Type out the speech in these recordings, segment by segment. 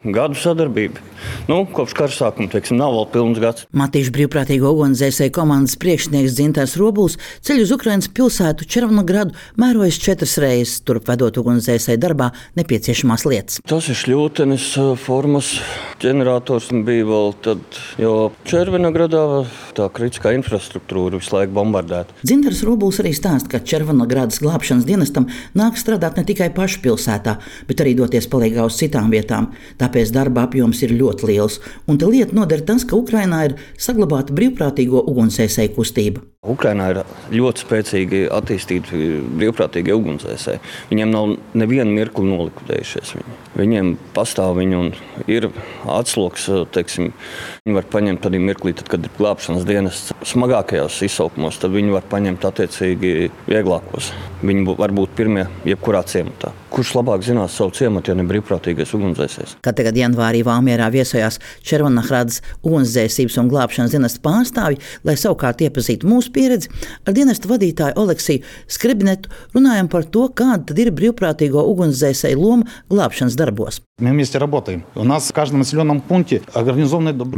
Gadu sadarbība. Nu, kopš kara sākuma, teiksim, nav vēl pilns gads. Matīšu brīvprātīgo ugunsdzēsēju komandas priekšnieks Dzintars Robuls ceļu uz Ukrainas pilsētu Červonogradu mērojas četras reizes, turp vedot ugunsdzēsēju darbā nepieciešamās lietas. Tas ir šļūtenis, formas ģenerators bija vēl tad, jo Červonogradā tā kritiskā infrastruktūra visu laiku bombardēta. Dzintars Robuls arī stāsta, ka Červonogradas glābšanas dienestam nāk strādāt ne tikai pašu pilsētā, bet arī doties palīgā uz citām vietām. Tāpēc darba apjoms ir ļoti liels, un te lieta noder tas, ka Ukrainā ir saglabāta brīvprātīgo ugunsdzēsēju kustība. Ukrainā ir ļoti spēcīgi attīstīti brīvprātīgie ugunsdzēsēji. Viņiem nav neviena mirkli nolikvidējušies. Viņi. Viņiem pastāv viņi un ir atsloks, teiksim, viņi var paņemt arī mirklī, tad, kad ir glābšanas dienas smagākajos izsaukumos, tad viņi var paņemt attiecīgi vieglākos. Viņi var būt pirmie jebkurā ciematā. Kurš labāk zinās savu ciematu, ja ne brīvprātīgais ugunsdzēsējs? Kad tagad janvārī Valmierā viesojās Červonahrādas ugunsdzēsības un glābšanas dienesta pārstāvji, lai savukārt iepazītu mūsu pieredzi, ar dienesta vadītāju Oleksiju Skribinetu runājam par to, kāda ir brīvprātīgo ugunsdzēsēju loma glābšanas darbos.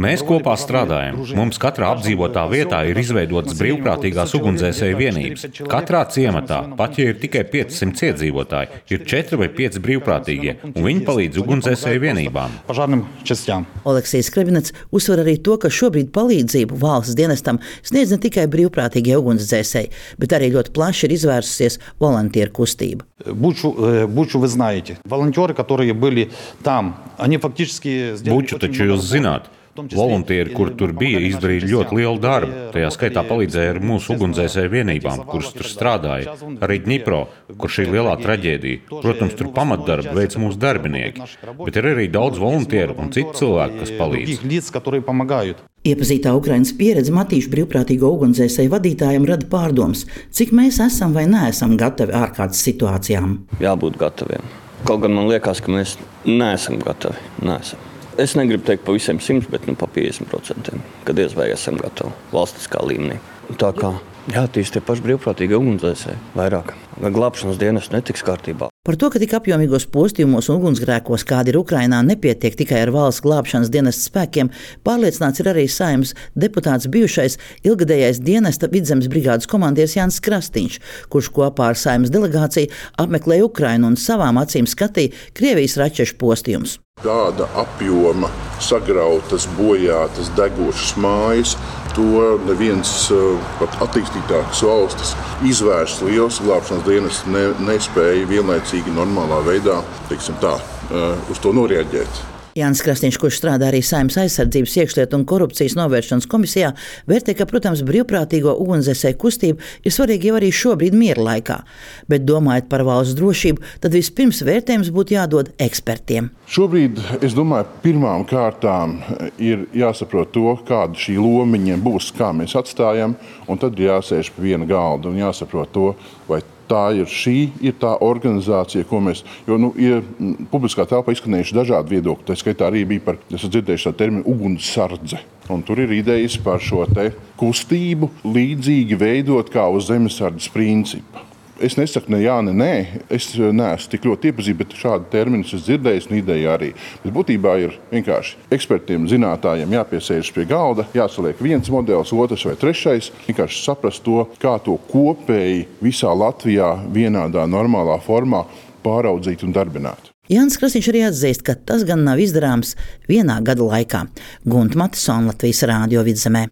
Mēs kopā strādājam. Mums katrā apdzīvotā vietā ir izveidotas brīvprātīgās ugunsdzēsēju vienības. Katrā ciematā, pat ja ir tikai 500 iedzīvotāji, ir 4 vai 5 brīvprātīgie, un viņi palīdz ugunsdzēsēju vienībām. Oleksijas Krebinets uzsver arī to, ka šobrīd palīdzību valsts dienestam sniedz ne tikai brīvprātīgie ugunsdzēsēji, bet arī ļoti plaši ir izvērsusies volantieru kustība. Бучу, Бучу вы знаете. Волонтеры, которые были там, они фактически сделали Buču taču jūs zināt. Volunteeri, kur tur bija, izdarīja ļoti lielu darbu. Tajā skaitā palīdzēja ar mūsu ugunsdzēsēju vienībām, kuras tur strādāja. Arī Dņipro, kur šī lielā traģēdija. Protams, tur pamatdarbu veic mūsu darbinieki. Bet ir arī daudz volunteeru un citu cilvēku, kas palīdz. Iepazītā Ukraiņas pieredze Matīšu brīvprātīgo ugunsdzēsēju vadītājiem rada pārdomas, cik mēs esam vai neesam gatavi ārkārtas situācijām. Jābūt gataviem. Kaut gan man liekas, ka mēs neesam gatavi. Neesam. Es negribu teikt pa visiem simts, bet nu, pa 50%, kad iespēja esam gatavi valstiskā līmenī. Tā kā jāattīst tie paši brīvprātīgi ugunsdzēsēji vairāk. Vai glābšanas dienas netiks kārtībā? Par to, ka tik apjomīgos postījumos un ugunsgrēkos, kādi ir Ukrainā, nepietiek tikai ar valsts glābšanas dienesta spēkiem, pārliecināts ir arī saimnes deputāts bijušais ilgadējais dienesta vidzemes brigādes komandieris Jānis Krastīņš, kurš kopā ar saimnes delegāciju apmeklēja Ukrainu un savām acīm skatīja Krievijas raķešu postījumus. Tāda apjoma, sagrautas, bojātas, degošas mājas, to neviens pat attīstītākas valstis izvērst liels glābšanas dienas ne, nespēja vienlaicīgi normālā veidā tā, uz to noreaģēt. Jānis Krasniņš, kurš strādā arī Saimnes aizsardzības, iekšlietu un korupcijas novēršanas komisijā, vērtē, ka, protams, brīvprātīgo ugunsdzēsēju kustība ir svarīga jau arī šobrīd miera laikā. Bet domājot par valsts drošību, tad vispirms vērtējums būtu jādod ekspertiem. Šobrīd, es domāju, pirmām kārtām ir jāsaprot to, kāda šī loma viņiem būs, kā mēs atstājam, un tad ir jāsēž pie viena galda un jāsaprot to, vai tā ir šī ir tā organizācija, ko mēs. Jo nu, ir publiskā telpā izskanējuši dažādi viedokļi. Tā skaitā arī bija par, es dzirdēju šo terminu ugunsardze. Un tur ir idejas par šo kustību līdzīgi veidot kā uz zemesardzes principu. Es nesaku, ne jā, ne nē. Es neesmu tik ļoti iepazīstināts, bet šādu terminu esmu dzirdējis, un ideja arī. Bet būtībā ir vienkārši ekspertiem, zinātājiem jāpiesēžas pie galda, jāsaliek viens modelis, otrs vai trešais. Vienkārši saprast to, kā to kopēji visā Latvijā vienādā, normālā formā pāraudzīt un darbināt. Jānis Krasīņš arī atzīst, ka tas gan nav izdarāms vienā gada laikā. Gunta Matisona Latvijas Rādio vidzemē.